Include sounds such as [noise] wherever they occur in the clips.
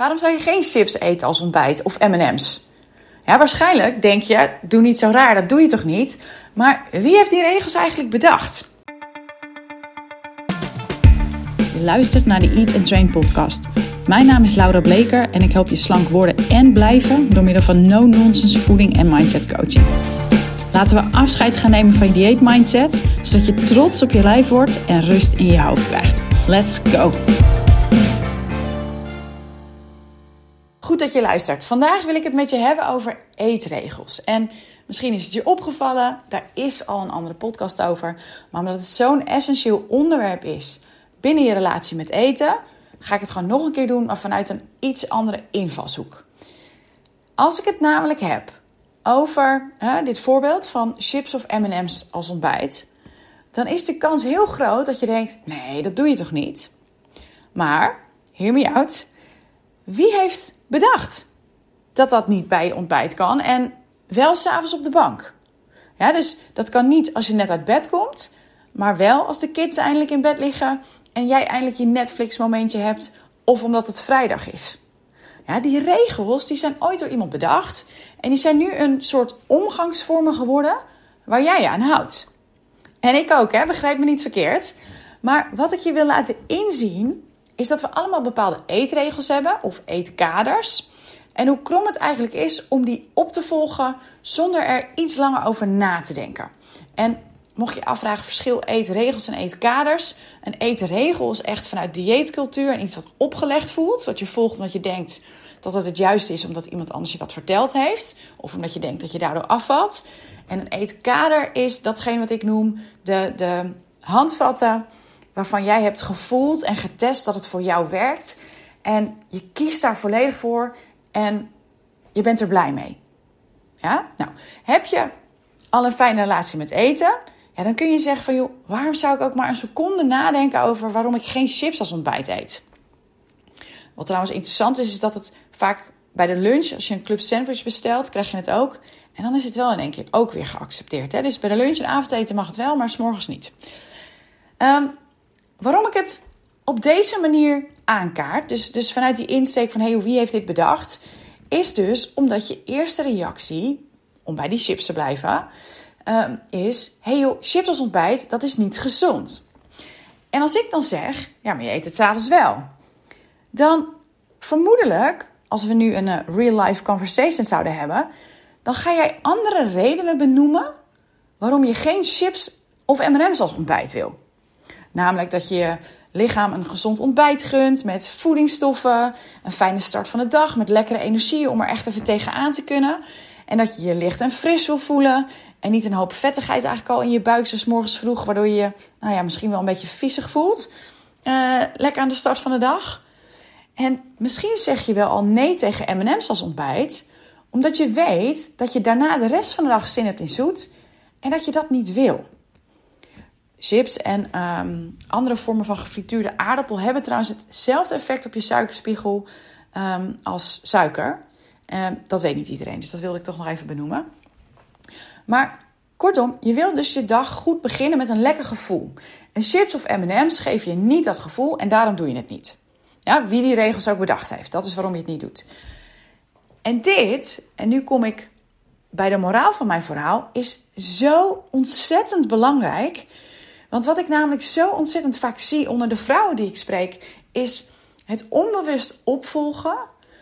Waarom zou je geen chips eten als ontbijt of M&M's? Ja, waarschijnlijk denk je, doe niet zo raar, dat doe je toch niet? Maar wie heeft die regels eigenlijk bedacht? Je luistert naar de Eat and Train podcast. Mijn naam is Laura Bleker en ik help je slank worden en blijven door middel van no-nonsense voeding en mindset coaching. Laten we afscheid gaan nemen van je dieet mindset, zodat je trots op je lijf wordt en rust in je hoofd krijgt. Let's go! Goed dat je luistert. Vandaag wil ik het met je hebben over eetregels. En misschien is het je opgevallen, daar is al een andere podcast over. Maar omdat het zo'n essentieel onderwerp is binnen je relatie met eten, ga ik het gewoon nog een keer doen, maar vanuit een iets andere invalshoek. Als ik het namelijk heb over hè, dit voorbeeld van chips of MM's als ontbijt, dan is de kans heel groot dat je denkt: nee, dat doe je toch niet? Maar, hear me out. Wie heeft bedacht dat dat niet bij je ontbijt kan en wel s'avonds op de bank? Ja, dus dat kan niet als je net uit bed komt, maar wel als de kids eindelijk in bed liggen en jij eindelijk je Netflix momentje hebt of omdat het vrijdag is. Ja, die regels die zijn ooit door iemand bedacht en die zijn nu een soort omgangsvormen geworden waar jij je aan houdt. En ik ook, hè? begrijp me niet verkeerd. Maar wat ik je wil laten inzien is dat we allemaal bepaalde eetregels hebben of eetkaders. En hoe krom het eigenlijk is om die op te volgen zonder er iets langer over na te denken. En mocht je afvragen, verschil eetregels en eetkaders. Een eetregel is echt vanuit dieetcultuur en iets wat opgelegd voelt. Wat je volgt omdat je denkt dat het het juiste is omdat iemand anders je dat verteld heeft. Of omdat je denkt dat je daardoor afvalt. En een eetkader is datgene wat ik noem de, de handvatten waarvan jij hebt gevoeld en getest dat het voor jou werkt. En je kiest daar volledig voor en je bent er blij mee. Ja? Nou, heb je al een fijne relatie met eten? Ja, dan kun je zeggen van, joh, waarom zou ik ook maar een seconde nadenken over waarom ik geen chips als ontbijt eet? Wat trouwens interessant is, is dat het vaak bij de lunch, als je een club sandwich bestelt, krijg je het ook. En dan is het wel in één keer ook weer geaccepteerd. Hè? Dus bij de lunch en avondeten mag het wel, maar s'morgens niet. Um, waarom ik het op deze manier aankaart, dus, dus vanuit die insteek van hey, wie heeft dit bedacht, is dus omdat je eerste reactie, om bij die chips te blijven, um, is: hey chips als ontbijt, dat is niet gezond. En als ik dan zeg, ja, maar je eet het s'avonds wel, dan vermoedelijk, als we nu een uh, real-life conversation zouden hebben, dan ga jij andere redenen benoemen waarom je geen chips of M&M's als ontbijt wil. Namelijk dat je je lichaam een gezond ontbijt gunt met voedingsstoffen, een fijne start van de dag met lekkere energie om er echt even tegenaan te kunnen. En dat je je licht en fris wil voelen en niet een hoop vettigheid eigenlijk al in je buik zoals morgens vroeg, waardoor je nou ja, misschien wel een beetje viezig voelt. Uh, lekker aan de start van de dag. En misschien zeg je wel al nee tegen M&M's als ontbijt, omdat je weet dat je daarna de rest van de dag zin hebt in zoet en dat je dat niet wil. Chips en um, andere vormen van gefrituurde aardappel hebben trouwens hetzelfde effect op je suikerspiegel um, als suiker. Um, dat weet niet iedereen, dus dat wilde ik toch nog even benoemen. Maar kortom, je wil dus je dag goed beginnen met een lekker gevoel. En chips of M&M's geven je niet dat gevoel en daarom doe je het niet. Ja, wie die regels ook bedacht heeft, dat is waarom je het niet doet. En dit, en nu kom ik bij de moraal van mijn verhaal, is zo ontzettend belangrijk want wat ik namelijk zo ontzettend vaak zie onder de vrouwen die ik spreek, is het onbewust opvolgen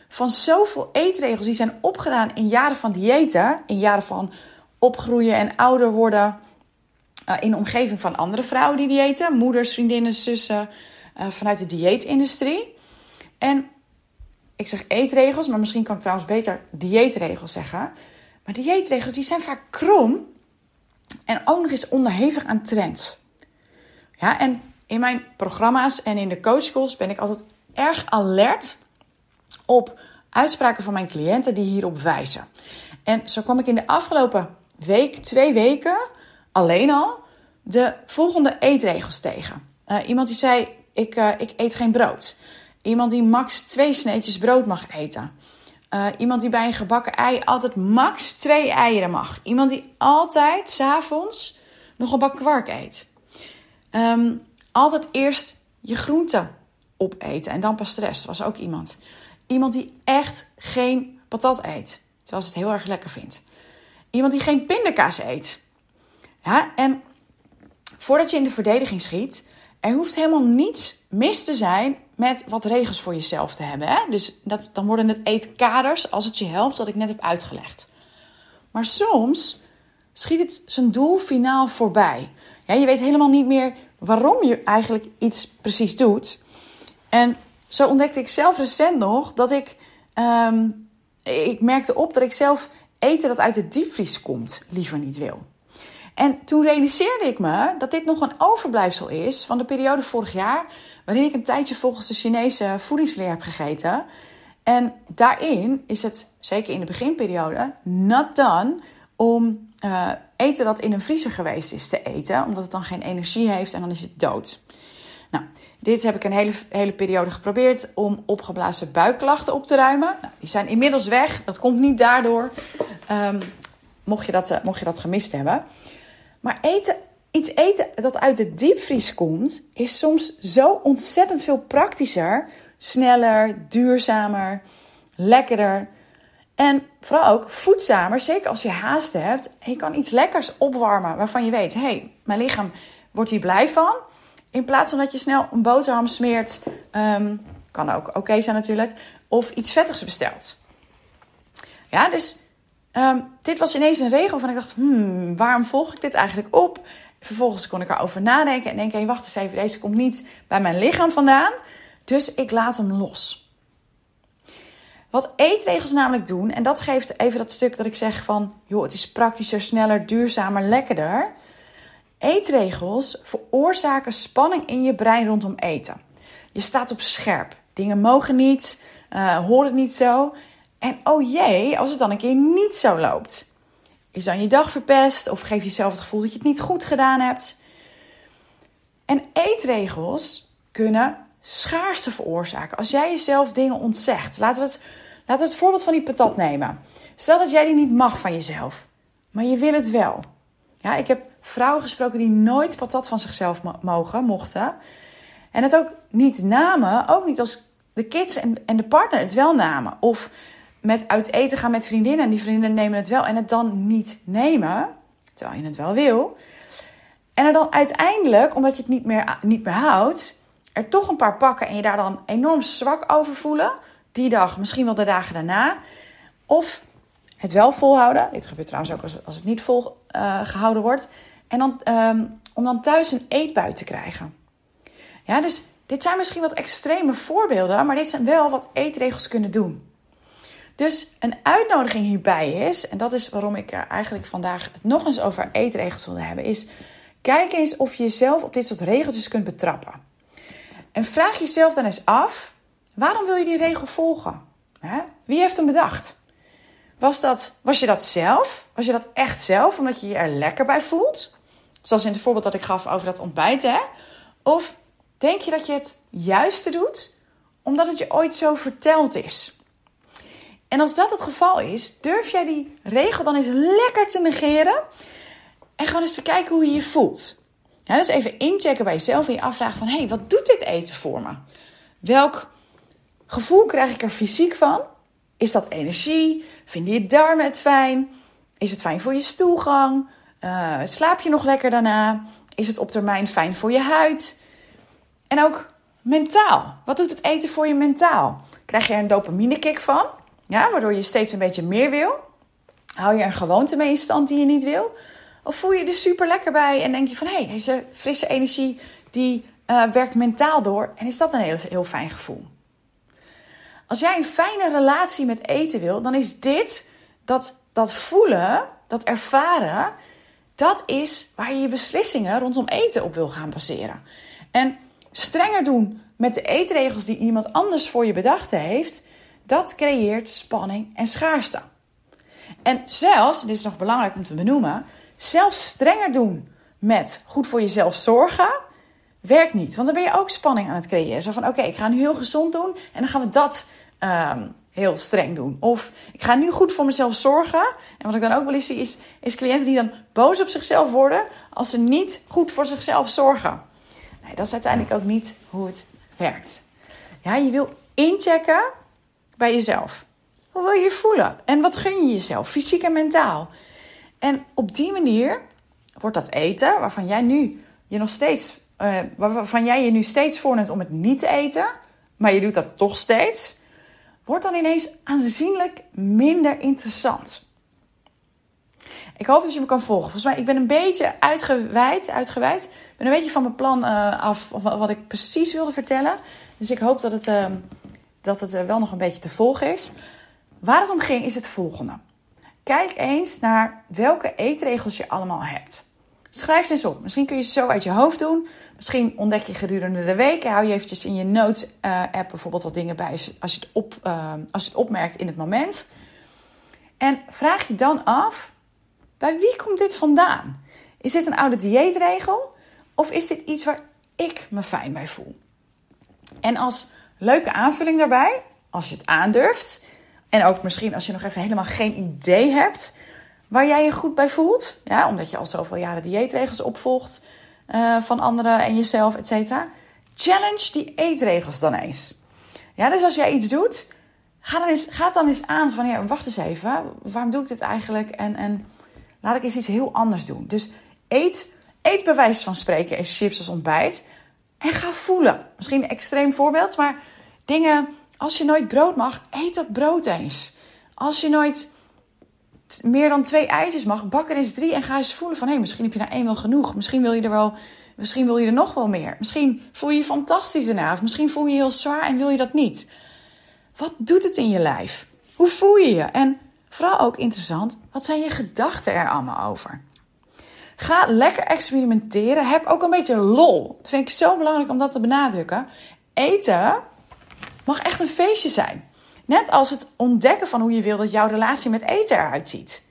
van zoveel eetregels die zijn opgedaan in jaren van diëten, in jaren van opgroeien en ouder worden. Uh, in de omgeving van andere vrouwen die diëten, moeders, vriendinnen, zussen, uh, vanuit de dieetindustrie. En ik zeg eetregels, maar misschien kan ik trouwens beter dieetregels zeggen. Maar dieetregels die zijn vaak krom en ook nog eens onderhevig aan trends. Ja, en in mijn programma's en in de coachcalls ben ik altijd erg alert op uitspraken van mijn cliënten die hierop wijzen. En zo kwam ik in de afgelopen week, twee weken, alleen al de volgende eetregels tegen. Uh, iemand die zei: ik, uh, ik eet geen brood. Iemand die max twee sneetjes brood mag eten. Uh, iemand die bij een gebakken ei altijd max twee eieren mag. Iemand die altijd s'avonds nog een bak kwark eet. Um, altijd eerst je groenten opeten en dan pas de rest. was ook iemand. iemand die echt geen patat eet, terwijl ze het heel erg lekker vindt. Iemand die geen pindakaas eet. Ja, en voordat je in de verdediging schiet, er hoeft helemaal niets mis te zijn met wat regels voor jezelf te hebben. Hè? Dus dat, dan worden het eetkaders als het je helpt, wat ik net heb uitgelegd. Maar soms schiet het zijn doel finaal voorbij. Ja, je weet helemaal niet meer waarom je eigenlijk iets precies doet. En zo ontdekte ik zelf recent nog dat ik. Ehm, ik merkte op dat ik zelf eten dat uit de diepvries komt liever niet wil. En toen realiseerde ik me dat dit nog een overblijfsel is van de periode vorig jaar, waarin ik een tijdje volgens de Chinese voedingsleer heb gegeten. En daarin is het, zeker in de beginperiode, not done om uh, eten dat in een vriezer geweest is te eten, omdat het dan geen energie heeft en dan is het dood. Nou, dit heb ik een hele, hele periode geprobeerd om opgeblazen buikklachten op te ruimen. Nou, die zijn inmiddels weg. Dat komt niet daardoor. Um, mocht, je dat, uh, mocht je dat gemist hebben. Maar eten, iets eten dat uit de diepvries komt, is soms zo ontzettend veel praktischer, sneller, duurzamer, lekkerder. En vooral ook voedzamer, zeker als je haast hebt. Je kan iets lekkers opwarmen waarvan je weet: hé, hey, mijn lichaam wordt hier blij van. In plaats van dat je snel een boterham smeert, um, kan ook oké zijn natuurlijk, of iets vettigs bestelt. Ja, dus um, dit was ineens een regel van ik dacht, hmm, waarom volg ik dit eigenlijk op? Vervolgens kon ik erover nadenken en denken, hey, wacht eens even, deze komt niet bij mijn lichaam vandaan. Dus ik laat hem los. Wat eetregels namelijk doen, en dat geeft even dat stuk dat ik zeg van, joh, het is praktischer, sneller, duurzamer, lekkerder. Eetregels veroorzaken spanning in je brein rondom eten. Je staat op scherp. Dingen mogen niet, uh, horen niet zo. En oh jee, als het dan een keer niet zo loopt. Is dan je dag verpest of geef jezelf het gevoel dat je het niet goed gedaan hebt? En eetregels kunnen schaarste veroorzaken. Als jij jezelf dingen ontzegt. Laten we het, laten het voorbeeld van die patat nemen. Stel dat jij die niet mag van jezelf, maar je wil het wel. Ja, ik heb vrouwen gesproken die nooit patat van zichzelf mogen, mochten. En het ook niet namen, ook niet als de kids en, en de partner het wel namen. Of met uit eten gaan met vriendinnen en die vriendinnen nemen het wel en het dan niet nemen, terwijl je het wel wil. En er dan uiteindelijk, omdat je het niet meer, niet meer houdt, er toch een paar pakken en je daar dan enorm zwak over voelen. Die dag, misschien wel de dagen daarna. Of het wel volhouden. Dit gebeurt trouwens ook als, als het niet vol uh, gehouden wordt. En dan, um, om dan thuis een eetbui te krijgen. Ja, dus dit zijn misschien wat extreme voorbeelden, maar dit zijn wel wat eetregels kunnen doen. Dus een uitnodiging hierbij is, en dat is waarom ik eigenlijk vandaag het nog eens over eetregels wilde hebben, is kijk eens of je jezelf op dit soort regeltjes kunt betrappen. En vraag jezelf dan eens af, waarom wil je die regel volgen? Wie heeft hem bedacht? Was, dat, was je dat zelf? Was je dat echt zelf, omdat je je er lekker bij voelt? Zoals in het voorbeeld dat ik gaf over dat ontbijt, hè? Of denk je dat je het juiste doet, omdat het je ooit zo verteld is? En als dat het geval is, durf jij die regel dan eens lekker te negeren en gewoon eens te kijken hoe je je voelt. Ja, dus even inchecken bij jezelf en je afvragen van, hé, hey, wat doet dit eten voor me? Welk gevoel krijg ik er fysiek van? Is dat energie? Vind je darmen het fijn? Is het fijn voor je stoelgang? Uh, slaap je nog lekker daarna? Is het op termijn fijn voor je huid? En ook mentaal. Wat doet het eten voor je mentaal? Krijg je er een dopamine kick van? Ja, waardoor je steeds een beetje meer wil. Hou je een gewoonte mee in stand die je niet wil? Of voel je er super lekker bij en denk je van... hé, hey, deze frisse energie die uh, werkt mentaal door. En is dat een heel, heel fijn gevoel. Als jij een fijne relatie met eten wil, dan is dit, dat, dat voelen, dat ervaren... dat is waar je je beslissingen rondom eten op wil gaan baseren. En strenger doen met de eetregels die iemand anders voor je bedacht heeft dat creëert spanning en schaarste. En zelfs, dit is nog belangrijk om te benoemen, zelfs strenger doen met goed voor jezelf zorgen, werkt niet. Want dan ben je ook spanning aan het creëren. Zo van, oké, ik ga nu heel gezond doen en dan gaan we dat um, heel streng doen. Of ik ga nu goed voor mezelf zorgen. En wat ik dan ook wel eens zie, is, is cliënten die dan boos op zichzelf worden als ze niet goed voor zichzelf zorgen. Nee, dat is uiteindelijk ook niet hoe het werkt. Ja, je wil inchecken bij jezelf? Hoe wil je je voelen? En wat gun je jezelf, fysiek en mentaal? En op die manier wordt dat eten, waarvan jij nu je nog steeds, uh, waarvan jij je nu steeds voorneemt om het niet te eten, maar je doet dat toch steeds, wordt dan ineens aanzienlijk minder interessant. Ik hoop dat je me kan volgen. Volgens mij, ik ben een beetje uitgeweid, uitgeweid. Ik ben een beetje van mijn plan uh, af, wat ik precies wilde vertellen. Dus ik hoop dat het, uh, dat het wel nog een beetje te volgen is. Waar het om ging is het volgende. Kijk eens naar welke eetregels je allemaal hebt. Schrijf ze eens op. Misschien kun je ze zo uit je hoofd doen. Misschien ontdek je gedurende de week. Hou je eventjes in je notes-app eh, bijvoorbeeld wat dingen bij als je, het op, uh, als je het opmerkt in het moment. En vraag je dan af, bij wie komt dit vandaan? Is dit een oude dieetregel? Of is dit iets waar ik me fijn bij voel? En als leuke aanvulling daarbij, als je het aandurft... en ook misschien als je nog even helemaal geen idee hebt waar jij je goed bij voelt. Ja, omdat je al zoveel jaren dieetregels opvolgt uh, van anderen en jezelf, et cetera. Challenge die eetregels dan eens. Ja, dus als jij iets doet, ga, dan eens, ga dan eens aan. Van ja, wacht eens even, waarom doe ik dit eigenlijk? En, en laat ik eens iets heel anders doen. Dus eet, eet bij wijze van spreken eens chips als ontbijt. En ga voelen. Misschien een extreem voorbeeld, maar dingen... Als je nooit brood mag, eet dat brood eens. Als je nooit meer dan twee eitjes mag, bak er eens drie en ga eens voelen van hé, hey, misschien heb je nou één wel genoeg. Misschien wil je er wel, misschien wil je er nog wel meer. Misschien voel je je fantastisch daarna, of misschien voel je je heel zwaar en wil je dat niet. Wat doet het in je lijf? Hoe voel je je? En vooral ook interessant, wat zijn je gedachten er allemaal over? Ga lekker experimenteren. Heb ook een beetje lol. Dat vind ik zo belangrijk om dat te benadrukken. Eten mag echt een feestje zijn. Net als het ontdekken van hoe je wil dat jouw relatie met eten eruit ziet.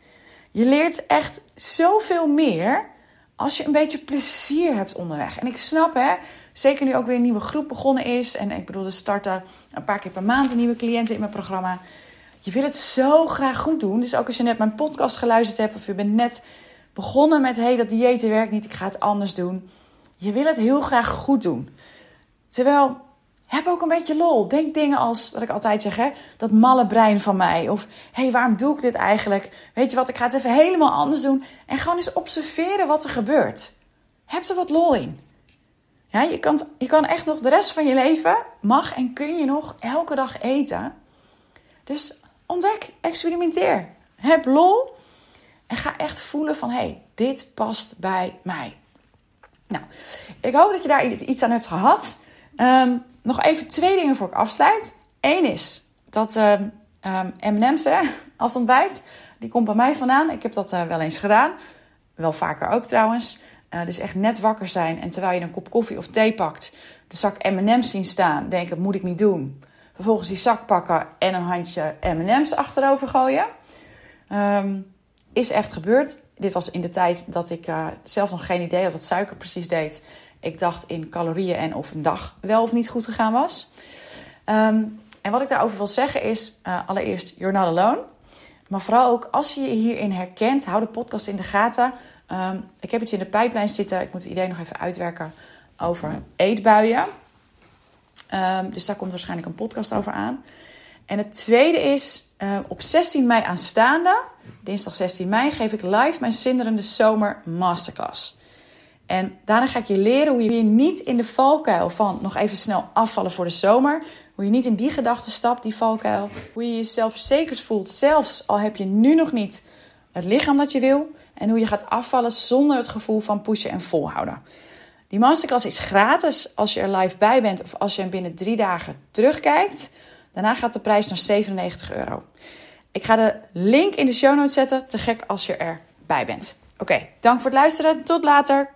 Je leert echt zoveel meer als je een beetje plezier hebt onderweg. En ik snap hè, zeker nu ook weer een nieuwe groep begonnen is. En ik bedoel, er starten een paar keer per maand nieuwe cliënten in mijn programma. Je wil het zo graag goed doen. Dus ook als je net mijn podcast geluisterd hebt of je bent net begonnen met... hé, hey, dat diëten werkt niet, ik ga het anders doen. Je wil het heel graag goed doen. Terwijl heb ook een beetje lol. Denk dingen als, wat ik altijd zeg, hè, dat malle brein van mij. Of, hé, hey, waarom doe ik dit eigenlijk? Weet je wat, ik ga het even helemaal anders doen. En gewoon eens observeren wat er gebeurt. Heb er wat lol in. Ja, je, kan, je kan echt nog de rest van je leven, mag en kun je nog elke dag eten. Dus ontdek, experimenteer. Heb lol. En ga echt voelen van, hé, hey, dit past bij mij. Nou, ik hoop dat je daar iets aan hebt gehad. Um, nog even twee dingen voor ik afsluit. Eén is dat uh, um, M&M's [laughs] als ontbijt, die komt bij mij vandaan. Ik heb dat uh, wel eens gedaan. Wel vaker ook trouwens. Uh, dus echt net wakker zijn en terwijl je een kop koffie of thee pakt, de zak M&M's zien staan, denk ik, moet ik niet doen. Vervolgens die zak pakken en een handje M&M's achterover gooien. Um, is echt gebeurd. Dit was in de tijd dat ik uh, zelf nog geen idee had wat suiker precies deed ik dacht in calorieën en of een dag wel of niet goed gegaan was. Ehm, en wat ik daarover wil zeggen is, uh, allereerst, you're not alone. Maar vooral ook als je je hierin herkent, hou de podcast in de gaten. Um, ik heb iets in de pijplijn zitten. Ik moet het idee nog even uitwerken over eetbuien. Um, dus daar komt waarschijnlijk een podcast over aan. En het tweede is, uh, op 16 mei aanstaande, dinsdag 16 mei, geef ik live mijn Zinderende Zomer Masterclass. En daarna ga ik je leren hoe je niet in de valkuil van nog even snel afvallen voor de zomer. Hoe je niet in die gedachten stapt, die valkuil. Hoe je jezelf zeker voelt, zelfs al heb je nu nog niet het lichaam dat je wil. En hoe je gaat afvallen zonder het gevoel van pushen en volhouden. Die masterclass is gratis als je er live bij bent of als je hem binnen drie dagen terugkijkt. Daarna gaat de prijs naar 97 euro. Ik ga de link in de show notes zetten. Te gek als je erbij bent. Oké, dank voor het luisteren. Tot later.